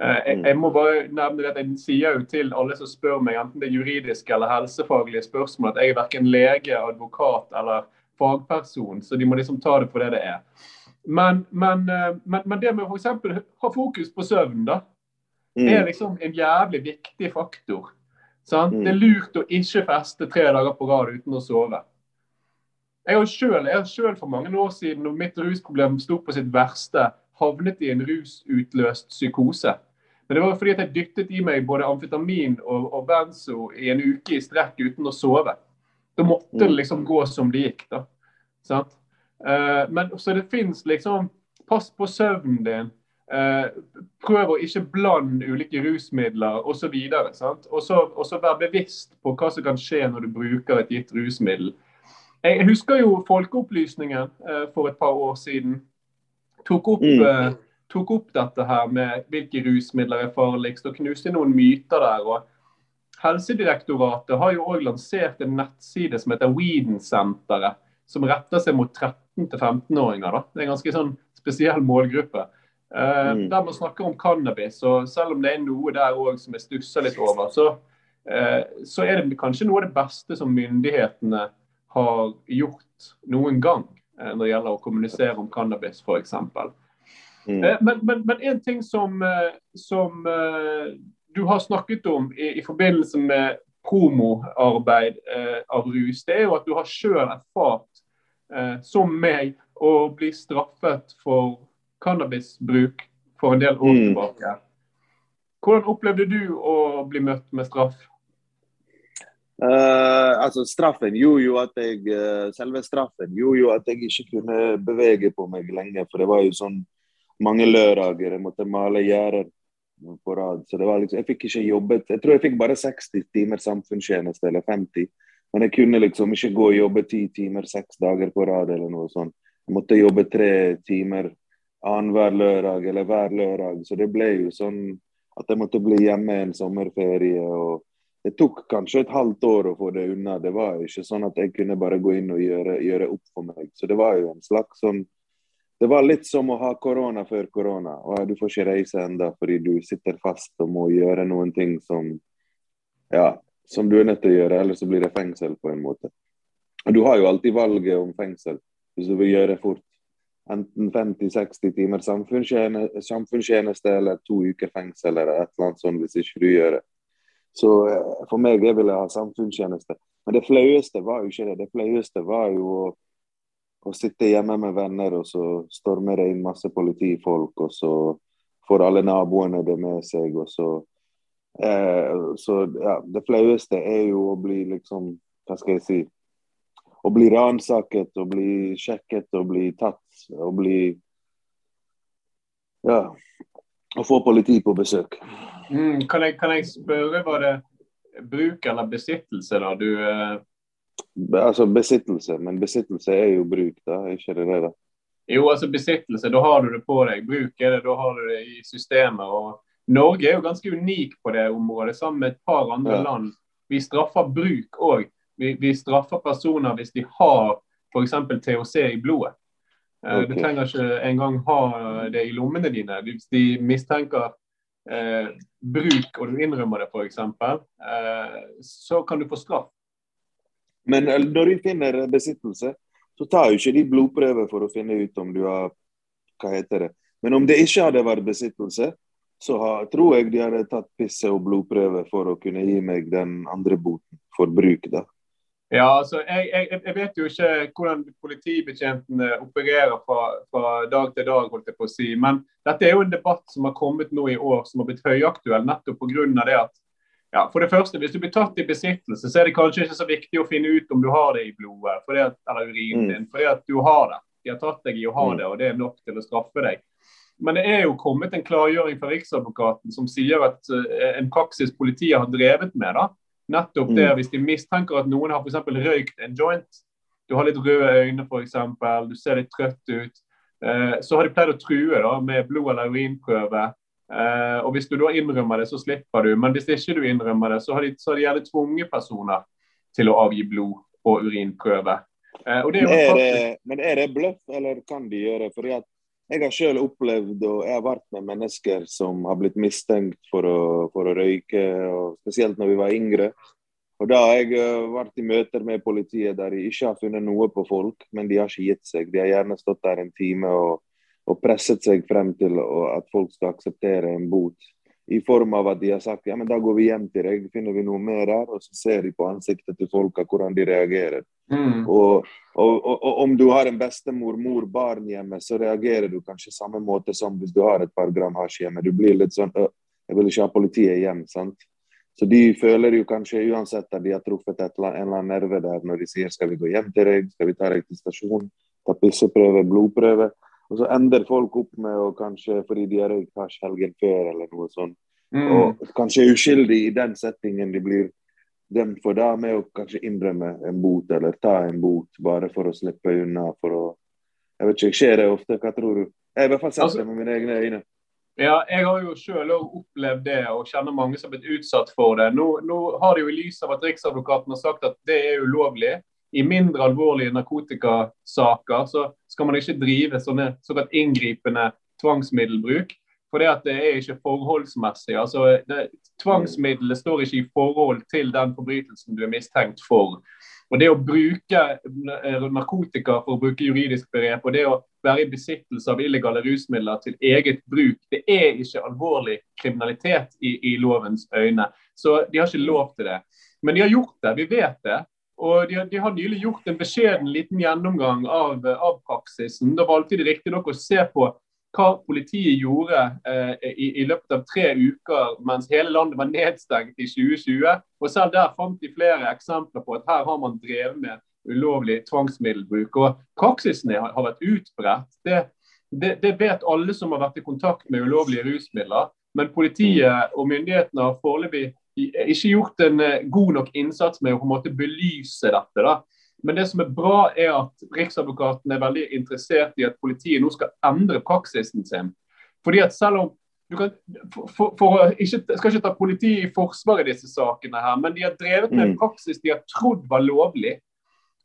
Eh, jeg, jeg, må bare nevne at jeg sier jo til alle som spør meg, enten det er juridiske eller helsefaglige spørsmål, at jeg er verken lege, advokat eller fagperson, så de må liksom ta det for det det er. Men, men, eh, men, men det med f.eks. ha fokus på søvn, da, mm. er liksom en jævlig viktig faktor. Mm. Det er lurt å ikke feste tre dager på rad uten å sove. Jeg har selv, for mange år siden, når mitt rusproblem sto på sitt verste, havnet i en rusutløst psykose. Men det var fordi at jeg dyttet i meg både amfetamin og, og benzo i en uke i strekk uten å sove. Da måtte det mm. liksom gå som det gikk. da. Sant? Uh, men Så det fins liksom Pass på søvnen din. Uh, prøv å ikke blande ulike rusmidler osv. Og så vær bevisst på hva som kan skje når du bruker et gitt rusmiddel. Jeg husker jo Folkeopplysningen uh, for et par år siden tok opp, mm. tok opp dette her med hvilke rusmidler er farligst, og knuste noen myter der. og Helsedirektoratet har jo òg lansert en nettside som heter Weedensenteret, som retter seg mot 13-15-åringer. Det er en ganske sånn spesiell målgruppe. Eh, mm. Der man snakker om cannabis, og selv om det er noe der òg som jeg stusser litt over, så, eh, så, er det kanskje noe av det beste som myndighetene har gjort noen gang eh, når det gjelder å kommunisere om cannabis, f.eks. Mm. men, men, men en ting som, som du har snakket om i, i forbindelse med promoarbeid av rus, det er jo at du har sjøl erfart, som meg, å bli straffet for cannabisbruk for en del år mm. tilbake. Hvordan opplevde du å bli møtt med straff? Uh, altså Straffen gjorde jo at jeg uh, selve straffen gjorde jo at jeg ikke kunne bevege på meg lenge. For det var jo sånn mange lørdager jeg måtte male gjerder på rad. Så det var liksom, jeg fikk ikke jobbet. Jeg tror jeg fikk bare 60 timer samfunnstjeneste, eller 50. Men jeg kunne liksom ikke gå og jobbe ti timer seks dager på rad eller noe sånt. Jeg måtte jobbe tre timer annenhver lørdag eller hver lørdag. Så det ble jo sånn at jeg måtte bli hjemme en sommerferie. og Det tok kanskje et halvt år å få det unna. Det var ikke sånn at jeg kunne bare gå inn og gjøre, gjøre opp for meg. Så det var jo en slags sånn Det var litt som å ha korona før korona. Du får ikke reise enda fordi du sitter fast og må gjøre noen ting som Ja, som du er nødt til å gjøre, eller så blir det fengsel på en måte. Du har jo alltid valget om fengsel hvis du vil gjøre fort. Enten 50-60 timer samfunnstjeneste eller to uker fengsel eller et eller annet sånt hvis ikke du gjør det. Så eh, for meg jeg ville ha samfunnstjeneste. Men det flaueste var jo ikke det. Det flaueste var jo å, å sitte hjemme med venner, og så stormer det inn masse politifolk, og så får alle naboene det med seg, og så Eh, så ja, det flaueste er jo å bli liksom Hva skal jeg si Å bli ransaket, å bli sjekket, å bli tatt, å bli Ja. Å få politi på besøk. Mm, kan, jeg, kan, jeg, spørre, var det bruk eller besittelse da du eh... Altså besittelse, men besittelse er jo bruk, da, ikke det det? da? Jo, altså besittelse, da har du det på deg. Bruk er det, da har du det i systemet. og Norge er jo ganske unik på det området, sammen med et par andre ja. land. Vi straffer bruk òg. Vi, vi, straffer personer hvis de har f.eks. THC i blodet. Eh, okay. Du trenger ikke engang ha det i lommene dine. Hvis de mistenker eh, bruk, og du innrømmer det f.eks., eh, så kan du få straff. Men eh, når de finner besittelse, så tar jo ikke de blodprøver for å finne ut om du har Hva heter det? Men om det ikke hadde vært besittelse, så har, tror jeg de hadde tatt pisse og blodprøve for å kunne gi meg den andre boten for bruk. da. Ja, altså, jeg, jeg, jeg, vet jo ikke hvordan politibetjentene opererer fra, fra, dag til dag, holdt jeg på å si. Men dette er jo en debatt som har kommet nå i år, som har blitt høyaktuell nettopp på grunn av det at ja, for det første, Hvis du blir tatt i besittelse, så er det kanskje ikke så viktig å finne ut om du har det i blodet at, eller urinen mm. din, fordi at du har det. De har tatt deg i å ha mm. det, og det er nok til å straffe deg. Men det er jo kommet en klargjøring fra Riksadvokaten som sier at uh, en praksis politiet har drevet med, da, nettopp det mm. hvis de mistenker at noen har f.eks. røykt en joint, du har litt røde øyne f.eks., du ser litt trøtt ut, uh, så har de pleid å true da, med blod- eller urinprøve. Uh, og Hvis du da innrømmer det, så slipper du. Men hvis ikke du innrømmer det, så har de, så har de gjerne tvunget personer til å avgi blod- og urinprøve. Og det er, er det, men er det bløff, eller kan de gjøre? Fordi at jeg har selv opplevd og jeg har vært med mennesker som har blitt mistenkt for å, for å røyke, spesielt når vi var yngre. Og Da har jeg eh, vært i møter med politiet der de ikke har funnet noe på folk, men de har ikke gitt seg. De har gjerne stått der en time og, og presset seg frem til at folk skal akseptere en bot i form av at de har sagt ja, men da går vi hjem til deg, finner vi noe mer der, og så ser de på ansiktet til folka hvordan de reagerer. Mm. Og, og, og, og, om du har en bestemor, mor, barn hjemme, så reagerer du kanskje samme måte som hvis du har et par gram hasj hjemme. Du blir litt sånn Jeg vil ikke ha politiet hjem, sant. Så de føler jo kanskje uansett at de har truffet et, en eller annen nerve der når de sier skal vi gå hjem til deg, skal vi ta deg til stasjonen, ta pisseprøve, blodprøve. Og så ender folk opp med å kanskje fordi de har røykt hasj helgen før eller noe sånt. Mm. Og kanskje er uskyldig i den settingen de blir dømt for da, med å kanskje innrømme en bot eller ta en bot bare for å slippe unna. for å Jeg vet ikke, skjer det ofte? Hva tror du? Jeg har i hvert fall sett altså, det med mine egne øyne. Ja, jeg har jo selv opplevd det og kjenner mange som har blitt utsatt for det. Nå, nå har det jo i lys av at Riksadvokaten har sagt at det er ulovlig, i mindre alvorlige narkotikasaker så skal man ikke drive sånne såkalt inngripende tvangsmiddelbruk. For det, det er ikke forholdsmessig. altså det, Tvangsmiddelet står ikke i forhold til den forbrytelsen du er mistenkt for. Og Det å bruke narkotika for å bruke juridisk begrep, og det å være i besittelse av illegale rusmidler til eget bruk, det er ikke alvorlig kriminalitet i, i lovens øyne. Så de har ikke lov til det. Men de har gjort det, vi vet det. Og de, de, har nylig gjort en beskjeden liten gjennomgang av, av praksisen. Da valgte de riktignok å se på hva politiet gjorde eh, i, i, løpet av tre uker mens hele landet var nedstengt i 2020. Og Selv der fant de flere eksempler på at her har man drevet med ulovlig tvangsmiddelbruk. Og Praksisen har, har vært utbredt. Det, det, det, vet alle som har vært i kontakt med ulovlige rusmidler. Men politiet og myndighetene har foreløpig ikke gjort en eh, god nok innsats med å på en måte belyse dette. da. Men det som er bra, er at Riksadvokaten er veldig interessert i at politiet nå skal endre praksisen sin. Fordi at selv om du kan, for, for, ikke, skal ikke ta politiet i forsvar i disse sakene, her, men de har drevet med en mm. praksis de har trodd var lovlig.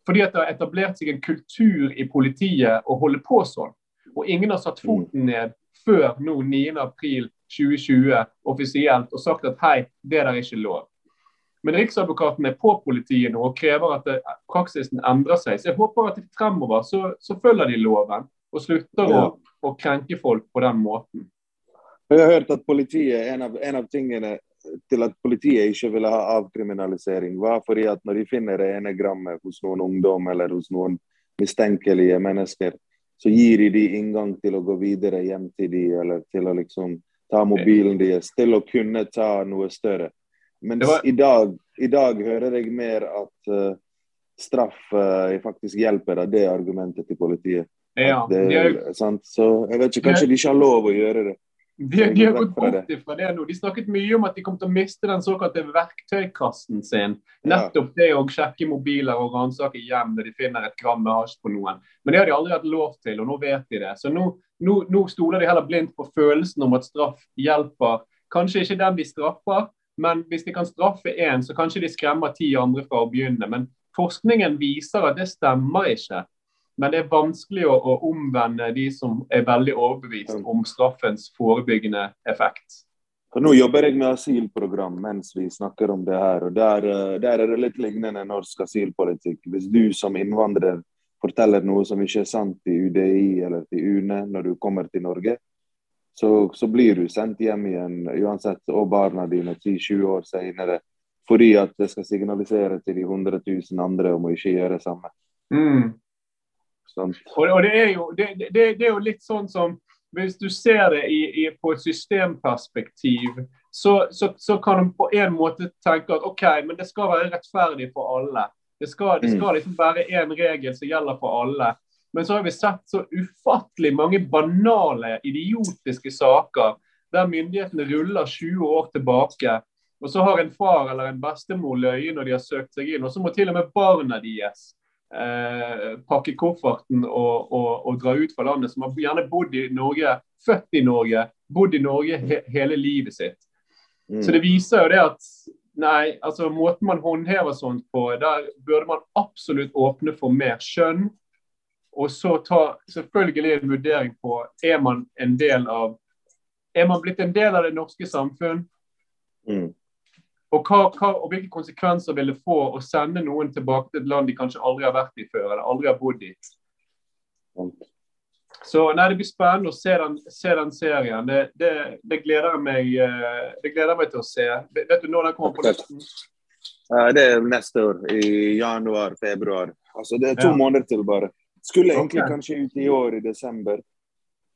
Fordi at det har etablert seg en kultur i politiet å holde på sånn. Og ingen har satt mm. foten ned før nå 9.4 2020 offisielt og sagt at hei, det der er ikke lov. Men Riksadvokaten er på politiet nå og krever at det, praksisen endrer seg. Så jeg håper at fremover så, så følger de loven og slutter ja. å, å, krenke folk på den måten. Jeg har hørt at politiet, en av, en av tingene til at politiet ikke ville ha avkriminalisering, var fordi at når de finner det ene grammet hos noen ungdom eller hos noen mistenkelige mennesker, så gir de de inngang til å gå videre hjem til de, eller til å liksom ta mobilen deres, til å kunne ta noe større. Mens var... i, dag, i, dag, hører jeg mer at uh, straff uh, faktisk hjelper av det argumentet til politiet. Ja, det, de er... Så jeg vet ikke, kanskje de ikke har lov å gjøre det. De, de, har gått bort fra det nå. De snakket mye om at de kom til å miste den såkalte verktøykassen sin. Nettopp det å sjekke mobiler og ransake hjem når de finner et gram med hasj på noen. Men det har de aldri hatt lov til, og nå vet de det. Så nå, nå, nå stoler de heller blindt på følelsen om at straff hjelper. Kanskje ikke den de straffer, men hvis de kan straffe én, så kanskje de skremmer ti andre fra å begynne. Men forskningen viser at det stemmer ikke. Men det er vanskelig å, å, omvende de som er veldig overbevist om straffens forebyggende effekt. For nå jobber jeg med asylprogram mens vi snakker om det her. og Der, eh, der er det litt lignende norsk asylpolitikk. Hvis du som innvandrer forteller noe som ikke er sant til UDI eller til UNE når du kommer til Norge, så, så blir du sendt hjem igjen uansett, og barna dine 10-20 år senere. Fordi at det skal signalisere til de 100 000 andre om å ikke gjøre det samme. Mm. Og, og det, er jo, det, det, det, er jo, litt sånn som Hvis du ser det i, i, på et systemperspektiv, så, så, så, kan du på en måte tenke at OK, men det skal være rettferdig for alle. Det skal, det skal mm. liksom være én regel som gjelder for alle. Men så har vi sett så ufattelig mange banale, idiotiske saker der myndighetene ruller 20 år tilbake. Og så har en far eller en bestemor løyet når de har søkt seg inn. Og så må til og med barna deres eh, pakke kofferten og, og, og, dra ut fra landet, som har gjerne bodd i Norge, født i Norge, bodd i Norge he, hele livet sitt. Mm. Så det viser jo det at nei, altså måten man håndhever sånt på, der burde man absolutt åpne for mer skjønn. Og så ta selvfølgelig en vurdering på er man en del av Er man blitt en del av det norske samfunn? Mm. Og, hva, hva, og, Hvilke konsekvenser vil det få å sende noen tilbake til et land de kanskje aldri har vært i før, eller aldri har bodd i? Så nei, Det blir spennende å se den, se den serien. Det, det, det, gleder meg, eh, det gleder meg til å se. Vet du når den kommer på listen? Det er neste år, i januar-februar. Altså, Det er to ja. måneder til bare. Skulle egentlig okay. kanskje ut i år, i desember.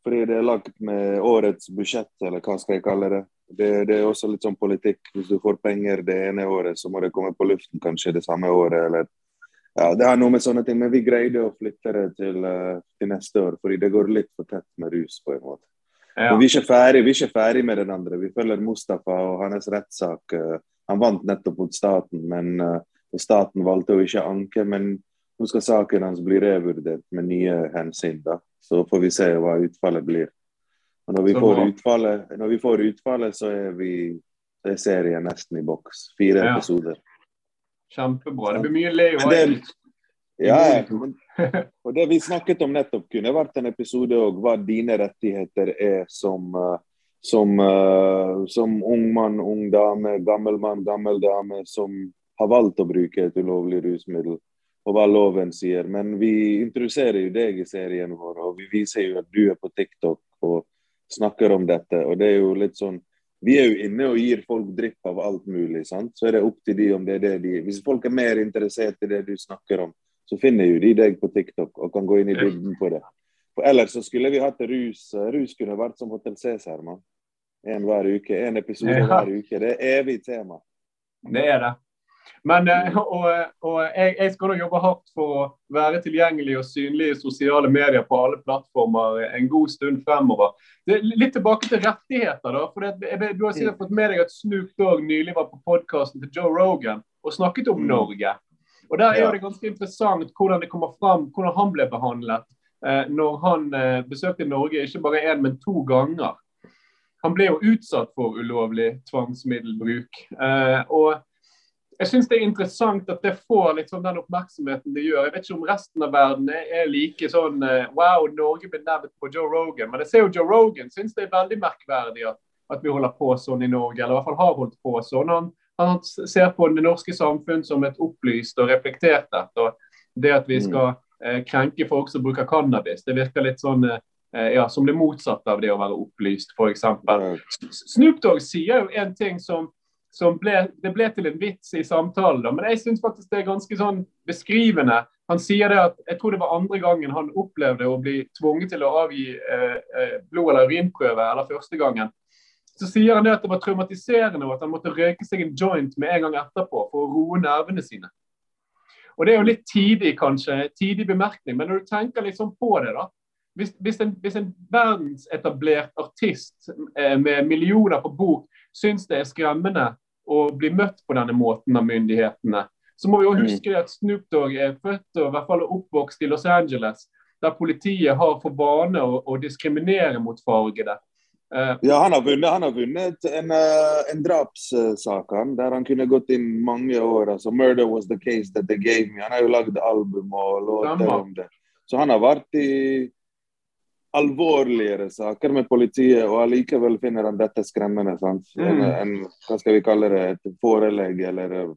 Fordi det er lagt med årets budsjett, eller hva skal jeg kalle det. Det, det, er også litt sånn politikk. Hvis du får penger det ene året, så må det komme på luften kanskje det samme året. eller ja, Det har noe med sånne ting. Men vi greide å flytte det til, uh, til neste år, fordi det går litt for tett med rus. på en måte. Ja. vi er ferdig, vi er ikke ferdig med den andre. Vi følger Mustafa og hans rettssak. Uh, han vant nettopp mot staten, men uh, staten valgte å ikke anke. Men nå skal saken hans bli revurdert med nye hensyn. da. Så får vi se hva utfallet blir. Og når vi, får utfallet, når vi får utfallet, så er, vi, så er serien nesten i boks. Fire ja. episoder. Kjempebra. Det blir mye Leo. Det, ja, og det vi snakket om nettopp, kunne vært en episode òg hva dine rettigheter er som, eh, som, eh, som ung mann, ung dame, gammel mann, gammel dame som har valgt å bruke et ulovlig rusmiddel, og hva loven sier. Men vi introduserer jo deg i serien vår, og vi viser jo at du er på TikTok. og snakker om dette. og det er jo litt sånn vi er jo inne og gir folk drypp av alt mulig. sant? Så er det opp til de om det er det de Hvis folk er mer interessert i det du snakker om, så finner jo de deg på TikTok og kan gå inn i dybden på det. For Ellers så skulle vi hatt rus. Rus kunne vært som Hotell Cæsar, mann. En hver uke. En episode ja. hver uke. Det er evig tema. Det er det. Men eh, og, og jeg, jeg, skal nå jobbe hardt for å være tilgjengelig og synlig i sosiale medier på alle plattformer en god stund fremover. Litt tilbake til rettigheter. da, for det, Du har sikkert fått med deg at Snoop Dogg nylig var på podkasten til Joe Rogan og snakket om mm. Norge. Og Der er det ganske interessant hvordan det kommer fram, hvordan han ble behandlet eh, når han eh, besøkte Norge ikke bare én, men to ganger. Han ble jo utsatt for ulovlig tvangsmiddelbruk. Eh, og jeg syns det er interessant at det får liksom den oppmerksomheten det gjør. Jeg vet ikke om resten av verden er like sånn eh, Wow, Norge ble nevnt på Joe Rogan. Men jeg ser jo Joe Rogan syns det er veldig merkverdig at, at, vi holder på sånn i Norge. Eller i hvert fall har holdt på sånn. Han, Han ser på det norske samfunn som et opplyst og reflektert et. Og det at vi mm. skal eh, krenke folk som bruker cannabis, det virker litt sånn eh, ja, som det motsatte av det å være opplyst, f.eks. Snoop Dogg sier jo en ting som, som ble, det ble til en vits i samtalen, da, men jeg syns faktisk det er ganske sånn beskrivende. Han sier det at jeg tror det var andre gangen han opplevde å bli tvunget til å avgi eh, eh blod- eller urinprøve, eller første gangen. Så sier han det at det var traumatiserende og at han måtte røyke seg en joint med en gang etterpå for å roe nervene sine. Og Det er jo litt tidig, kanskje, tidig bemerkning, men når du tenker liksom på det, da. Hvis, hvis, en, hvis en, verdensetablert artist eh, med millioner på bok syns det er skremmende å bli møtt på denne måten av myndighetene, så må vi jo mm. huske at Snoop Dogg er født og i hvert fall oppvokst i Los Angeles, der politiet har for vane å, å diskriminere mot fargede. Uh, ja, han har vunnet, han har vunnet en, uh, en drapssak der han kunne gått inn mange år. altså 'Murder was the case that they gave me'. Han har jo lagd album og låter om det. Så han har vært i alvorligere saker med politiet, og allikevel finner han dette skremmende. sant? Mm. En, en, hva skal vi kalle det, et forelegg eller eh,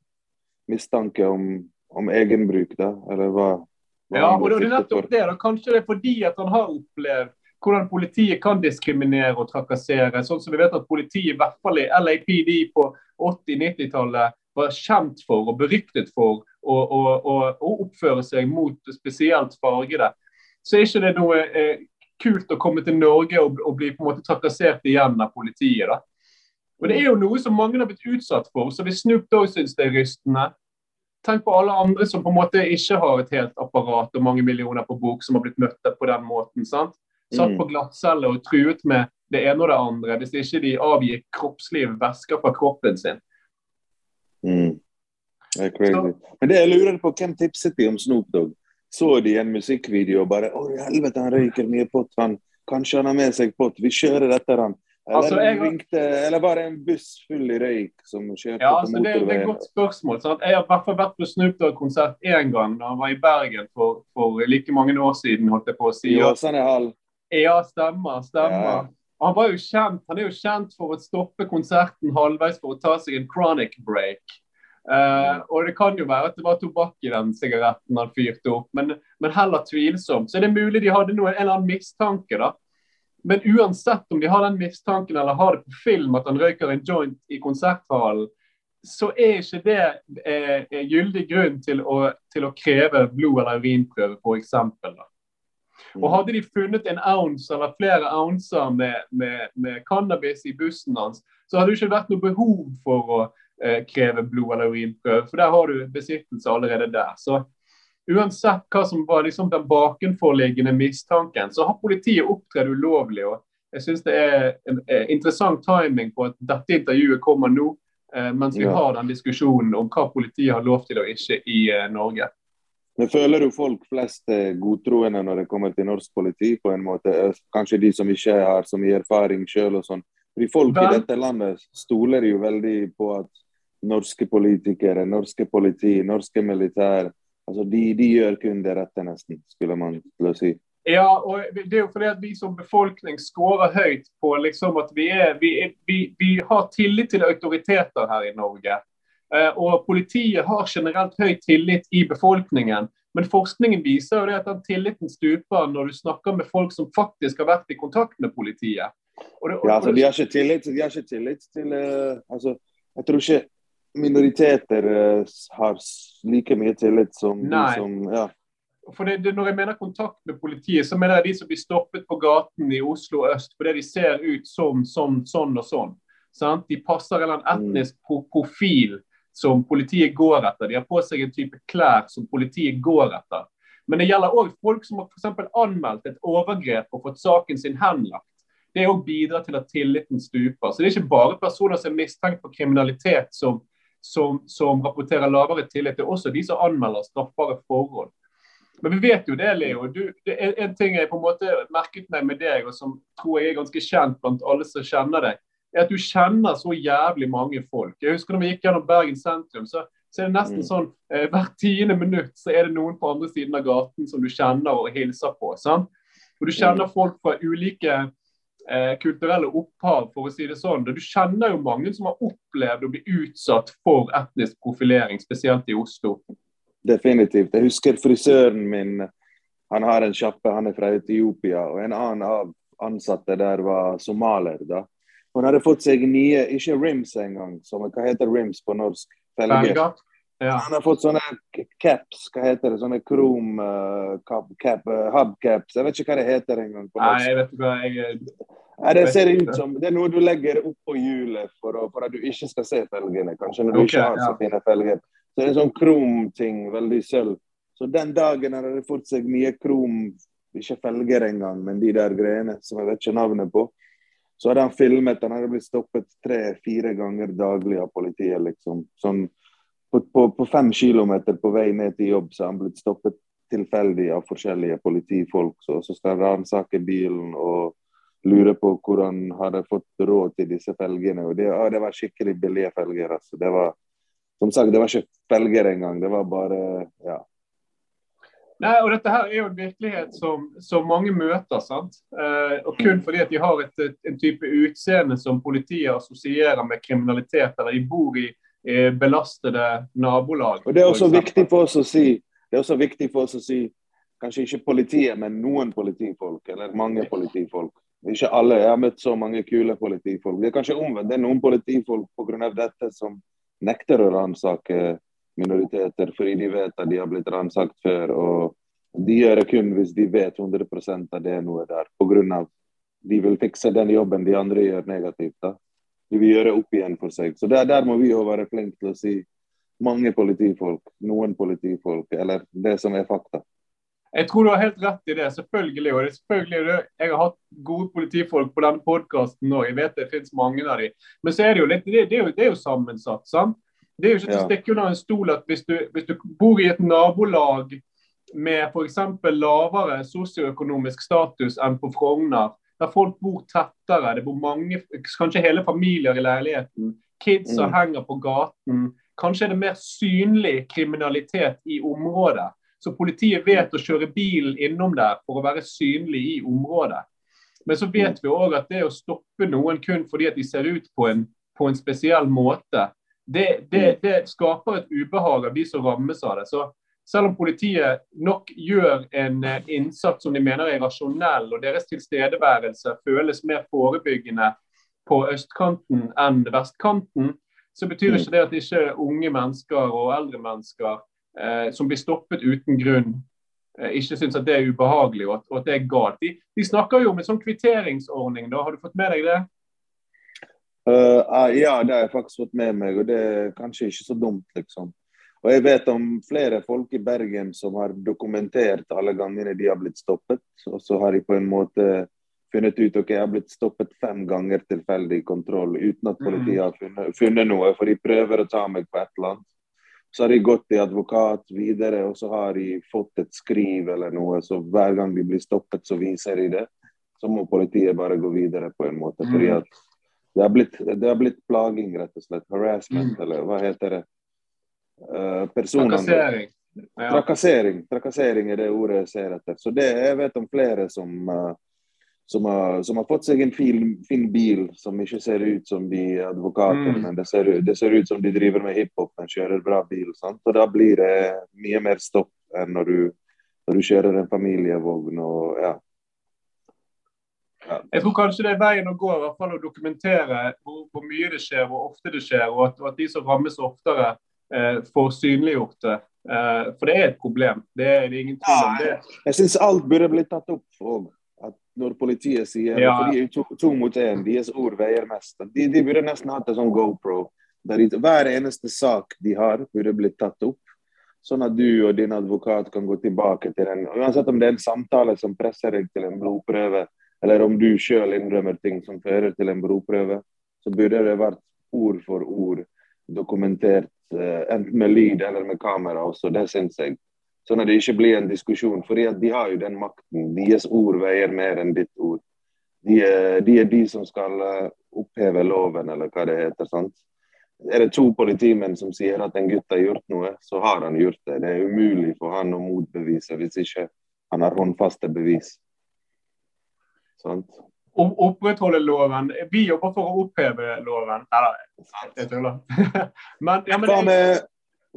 mistanke om, om egenbruk, da? Eller hva? hva ja, og det er nettopp det. da. Kanskje det er fordi at han har opplevd hvordan politiet kan diskriminere og trakassere. Sånn som vi vet at politiet, i hvert fall i LAPD på 80-90-tallet, var kjent for og beryktet for å, å, å, å, oppføre seg mot spesielt fargede. Så er ikke det noe eh, kult å komme til Norge og, og, bli på en måte trakassert igjen av politiet. da. Og Det er jo noe som mange har blitt utsatt for. Så hvis Snoop Dogg syns det er rystende, tenk på alle andre som på en måte ikke har et helt apparat og mange millioner på bok, som har blitt møtt på den måten. sant? Satt mm. på glattcelle og truet med det ene og det andre hvis ikke de avgir kroppslige væsker fra kroppen sin. Mm. Det er crazy. Så, Men det jeg lurer på, hvem tipset de om Snoop Dogg? Så de en musikkvideo og bare Å, helvete, han røyker mye pott. Han, kanskje han har med seg pott. Vi kjører etter han. Eller, altså, jeg, ringte, eller bare en buss full i røyk som kjørte ja, altså, på motorveien? Det, det, er et godt spørsmål. Sant? Jeg har i hvert fall vært på Snoop Dogg-konsert én gang da han var i Bergen for, for, like mange år siden. holdt jeg på å si. I Åsane hall. Ja, stemmer. stemmer. Ja. Han, var jo kjent, han er jo kjent for å stoppe konserten halvveis for å ta seg en chronic break. Uh, og det kan jo være at det var tobakk i den sigaretten han fyrte opp, men, men, heller tvilsomt. Så er det mulig de hadde noe, en eller annen mistanke, da. Men uansett om de har den mistanken eller har det på film at han røyker en joint i konserthallen, så er ikke det eh, gyldig grunn til å, til å kreve blod- eller urinprøve, f.eks. Og mm. Hadde de funnet en ounce eller flere ouncer med, med, med, cannabis i bussen hans, så hadde det ikke vært noe behov for å kreve blod- eller urinprøve, for der har du besittelse allerede der. Så Uansett hva som var liksom den bakenforliggende mistanken, så har politiet opptredd ulovlig. og jeg synes det er en, en interessant timing på at dette intervjuet kommer nå, eh, mens vi ja. har den diskusjonen om hva politiet har lov til og ikke i eh, Norge. Men Føler du folk flest godtroende når det kommer til norsk politi? på en måte? Kanskje de som ikke har så mye erfaring sjøl og sånn. Fordi Folk Vel... i dette landet stoler jo veldig på at norske politikere, norske politi, norske militær altså de, de gjør kun det rette, nesten, skulle man til å si. Ja, og det er jo fordi at vi som befolkning scorer høyt på liksom at vi, er, vi, er, vi, vi har tillit til autoriteter her i Norge. Eh, og Politiet har generelt høy tillit i befolkningen. Men forskningen viser jo det at den tilliten stuper når du snakker med folk som faktisk har vært i kontakt med politiet. Det, ja, altså, de, har ikke tillit, de har ikke tillit til uh, altså, Jeg tror ikke minoriteter uh, har like mye tillit som Nei. de som ja. For det, det, Når jeg mener kontakt med politiet, så mener jeg de som blir stoppet på gaten i Oslo øst fordi de ser ut som sånn, sånn og sånn. Sant? De passer en etnisk mm. etnisk profil som politiet går etter. De har på seg en type klær som politiet går etter. Men det gjelder òg folk som har for anmeldt et overgrep og fått saken sin henlagt. Det òg bidrar til at tilliten stuper. Så Det er ikke bare personer som er mistenkt for kriminalitet som, som, som rapporterer lavere tillit. Det er også de som anmelder straffbare forhold. Men vi vet jo det, Leo. Du, det er en ting jeg på en måte merket meg med deg, og som tror jeg er ganske kjent blant alle som kjenner deg er at du kjenner så jævlig mange folk. Jeg husker når vi gikk gjennom Bergen sentrum, så, så er det nesten mm. sånn eh, hvert tiende minutt så er det noen på andre siden av gaten som du kjenner og hilser på. sant? Og Du kjenner mm. folk fra ulike eh, kulturelle opphav, for å si det sånn. Du kjenner jo mange som har opplevd å bli utsatt for etnisk profilering, spesielt i Oslo. Definitivt. Jeg husker frisøren min. Han har en sjappe, han er fra Etiopia. Og en annen av ansatte der var somalier. da. Hun hadde fått seg nye, ikke rims engang, som hva heter rims på norsk? Felger. Ja. Han har fått sånne caps, hva heter det, sånne krom uh, cap, uh, hubcaps. Jeg vet ikke hva det heter engang. Nei, jeg vet ikke hva jeg... Nei, det ser ut som Det er noe du legger oppå hjulet for, for, at du ikke skal se felgene. Kanskje når du okay, ikke har så fine felger. Så det er en sånn kromting, veldig sølv. Så den dagen hadde det fått seg nye krom, ikke felger engang, men de der greiene som jeg vet ikke navnet på. Så hadde han filmet, han hadde blitt stoppet tre-fire ganger daglig av politiet, liksom. Sånn på, på, på, fem kilometer på vei ned til jobb så er han blitt stoppet tilfeldig av forskjellige politifolk. Så, så skal han ransake bilen og lure på hvor han hadde fått råd til disse felgene. Og det, å, det var skikkelig billige felger. Altså. Det var, som sagt, det var ikke felger engang. Det var bare ja. Nei, og Dette her er jo en virkelighet som, som mange møter. sant? Eh, og Kun fordi at de har et, et, en type utseende som politiet assosierer med kriminalitet, eller de bor i belastede nabolag. Og Det er også viktig for oss å si det er også viktig for oss å si kanskje ikke politiet, men noen politifolk, eller mange politifolk. Ikke alle. Jeg har møtt så mange kule politifolk. Det er kanskje omvendt. Det er noen politifolk pga. dette som nekter å ransake minoriteter fordi de vet at de har blitt ransakt før. og De gjør det kun hvis de vet 100 at det er noe der. Pga. de vil fikse den jobben de andre gjør negativt. da de vil gjøre opp igjen for seg. Så der, der må vi jo være flinke til å si mange politifolk, noen politifolk, eller det som er fakta. Jeg tror du har helt rett i det, selvfølgelig. Og det, selvfølgelig det, jeg har hatt gode politifolk på denne podkasten òg, jeg vet det finnes mange av dem. Men så er det jo litt, det, det, er, jo, det er jo sammensatt. sant? Det er jo ikke til å stikke under en stol at hvis du, hvis du bor i et nabolag med f.eks. lavere sosioøkonomisk status enn på Frogner, der folk bor tettere. Det bor mange, kanskje hele familier i leiligheten. Kids som mm. henger på gaten. Kanskje er det mer synlig kriminalitet i området. Så politiet vet å kjøre bilen innom der for å være synlig i området. Men så vet mm. vi òg at det å stoppe noen kun fordi at de ser ut på en, på en spesiell måte, det, det, mm. det, skaper et ubehag av de som rammes av det. Så selv om politiet nok gjør en eh, innsats som de mener er rasjonell, og deres tilstedeværelse føles mer forebyggende på østkanten enn vestkanten, så betyr ikke det at ikke unge mennesker og eldre mennesker eh, som blir stoppet uten grunn, eh, ikke syns at det er ubehagelig og at, og at det er galt. De, de, snakker jo om en sånn kvitteringsordning, da. Har du fått med deg det? Uh, uh, ja, det har jeg faktisk fått med meg, og det er kanskje ikke så dumt, liksom. Og jeg vet om flere folk i Bergen som har dokumentert alle gangene de har blitt stoppet. Og så har de på en måte funnet ut ok, jeg har blitt stoppet fem ganger tilfeldig kontroll uten at politiet mm. har funnet, funnet, noe, for de prøver å ta meg på et eller annet. Så har de gått til advokat videre, og så har de fått et skriv eller noe. Så hver gang de blir stoppet, så viser de det. Så må politiet bare gå videre på en måte. fordi mm. at det har blitt, det har blitt plaging, rett og slett. Harassment, mm. eller hva heter det. Uh, Trakassering. Ja. Trakassering. Trakassering er det ordet jeg ser etter. Så det, Jeg vet om flere som, uh, som, har, som har, fått seg en fin, fin, bil som ikke ser ut som de advokater, mm. men det ser, det ser, ut som de driver med hiphop, men kjører bra bil. Sant? Og Da blir det mye mer stopp enn når du, når du kjører en familievogn. og ja. Ja. Jeg tror kanskje det er veien å gå i hvert fall å dokumentere hvor, hvor mye det skjer, hvor ofte det skjer, og at, og at de som rammes oftere, eh, får synliggjort det. Eh, for det er et problem. Det er det ingen tvil om. det. Jeg syns alt burde bli tatt opp. Og at når politiet sier ja. for de er to, to mot én, deres ord veier mest. De, de burde nesten hatt en sånn GoPro. Der hver eneste sak de har, burde blitt tatt opp. Sånn at du og din advokat kan gå tilbake til den. Uansett om det er en samtale som presser deg til en blodprøve, eller om du sjøl innrømmer ting som fører til en blodprøve, så burde det vært ord for ord dokumentert Eh, enten med lyd eller med kamera også. Det syns jeg. Sånn at det ikke blir en diskusjon. fordi de har jo den makten. Deres ord veier mer enn ditt ord. De er, de er de som skal eh, oppheve loven, eller hva det heter. sant? Er det to politimenn som sier at en gutt har gjort noe, så har han gjort det. Det er umulig for han å motbevise hvis ikke han har håndfaste bevis. Sant? Opprettholde loven. Vi jobber for å oppheve loven. Nei, jeg tuller. men, ja, men jeg,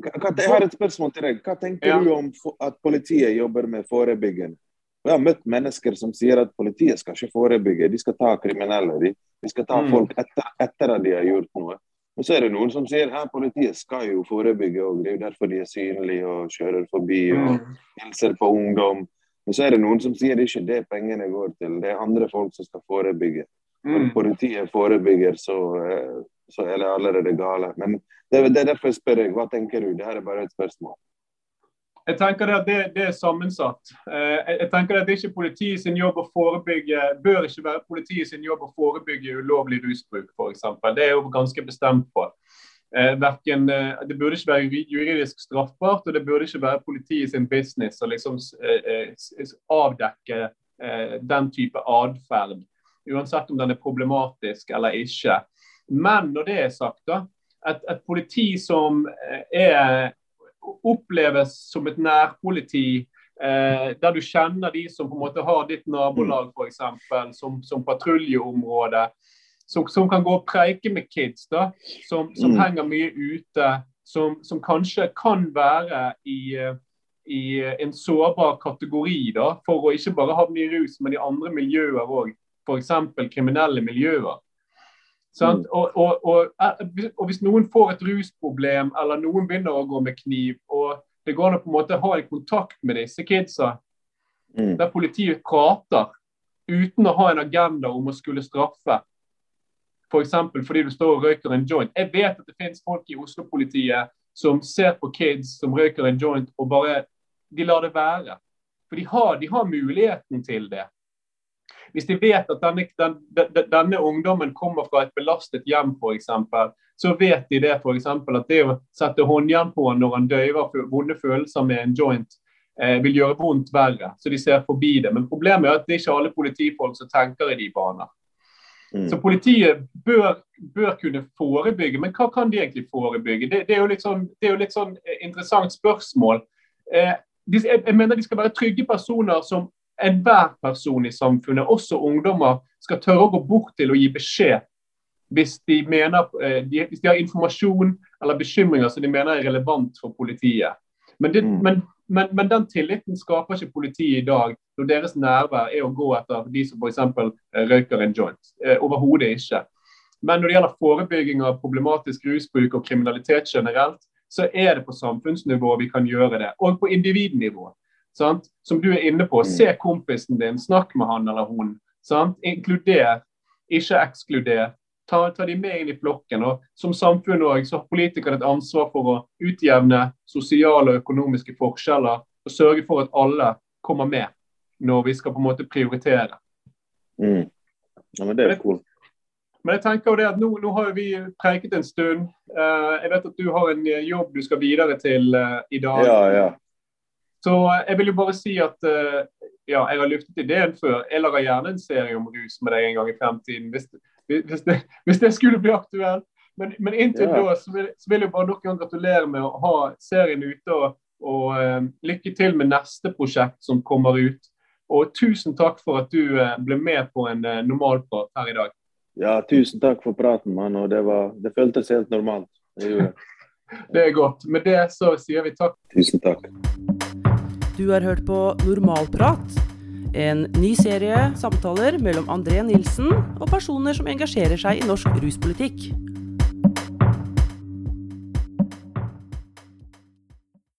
jeg har et spørsmål til deg. Hva tenker ja. du om at politiet jobber med forebyggende? Jeg har møtt mennesker som sier at politiet skal ikke forebygge, de skal ta kriminelle. De, de skal ta mm. folk etter, etter, at de har gjort noe. Og så er det noen som sier at politiet skal jo forebygge, og det er jo derfor de er synlige og kjører forbi og mm. hilser på ungdom. Men så er det noen som sier det er ikke det pengene går til, det er andre folk som skal forebygge. Når mm. politiet forebygger, så, eh, så er det allerede gale. Men det, det er derfor jeg spør deg, hva tenker du? Dette er bare et spørsmål. Jeg tenker at det, det, er sammensatt. Eh, jeg tenker at det ikke politiet sin jobb å forebygge, bør ikke være politiet sin jobb å forebygge ulovlig rusbruk, f.eks. Det er jo ganske bestemt på. Eh, Verken, eh, det burde ikke være juridisk straffbart, og det burde ikke være politiet sin business å liksom avdekke den type atferd. Uansett om den er problematisk eller ikke. Men når det er sagt, da, et, et politi som er oppleves som et nærpoliti. Eh, der du kjenner de som på en måte har ditt nabolag, f.eks. Som, som patruljeområde. Som, som, kan gå og preike med kids, da, som, som mm. henger mye ute. Som, som, kanskje kan være i, i en sårbar kategori da, for å ikke bare havne i rus, men i andre miljøer òg. F.eks. kriminelle miljøer. Mm. Og, og, og, eh, og, hvis noen får et rusproblem, eller noen begynner å gå med kniv, og det går an å på en måte ha en kontakt med disse kidsa, mm. der politiet prater uten å ha en agenda om å skulle straffe. F.eks. For fordi du står og røyker en joint. Jeg vet at det finnes folk i Oslo-politiet som ser på kids som røyker en joint, og bare de lar det være. For de har, de har muligheten til det. Hvis de vet at denne, den, denne ungdommen kommer fra et belastet hjem, f.eks., så vet de det for eksempel, at det å sette håndjern på når han døyver vonde følelser med en joint, eh, vil gjøre vondt verre. Så de ser forbi det. Men problemet er at det er ikke alle politifolk som tenker i de baner. Mm. Så politiet bør, bør, kunne forebygge, men hva kan de egentlig forebygge? Det, det, er, jo litt sånn, det jo litt sånn eh, interessant spørsmål. Eh, de, jeg, mener de skal være trygge personer som enhver person i samfunnet, også ungdommer, skal tørre å gå bort til og gi beskjed hvis de, mener, eh, hvis de har informasjon eller bekymringer som de mener er relevant for politiet. Men, det, mm. men, men, men, den tilliten skaper ikke politiet i dag, når deres nærvær er å gå etter de som f.eks. Eh, røyker en joint. Eh, overhodet ikke. Men når det gjelder forebygging av problematisk rusbruk og kriminalitet generelt, så er det på samfunnsnivå vi kan gjøre det, og på individnivå. Sant? Som du er inne på, mm. se kompisen din, snakk med han eller hun. Sant? Inkluder, ikke ekskluder. Ta, ta de med inn i flokken. og Som samfunn også, så har politikerne et ansvar for å utjevne sosiale og økonomiske forskjeller og sørge for at alle kommer med når vi skal på en måte prioritere. Mm. Ja, men Det er cool. Men jeg tenker jo det at nå, nå har vi preiket en stund. Uh, jeg vet at du har en jobb du skal videre til uh, i dag. Ja, ja. Så jeg vil jo bare si at uh, ja, jeg har luftet ideen før. Jeg lager gjerne en serie om rus med deg en gang i fremtiden, hvis, hvis, det, hvis det, skulle bli aktuelt. Men, men inntil ja. da så vil, så vil, jeg bare nok en gang gratulere med å ha serien ute. Og, og uh, lykke til med neste prosjekt som kommer ut. Og tusen takk for at du uh, ble med på en uh, normalprat her i dag. Ja, tusen takk for praten, mann. Og det, var, det føltes helt normalt. Det, det er godt. Med det så sier vi takk. Tusen takk. Du har hørt på Normalprat. En ny serie samtaler mellom André Nilsen og personer som engasjerer seg i norsk ruspolitikk.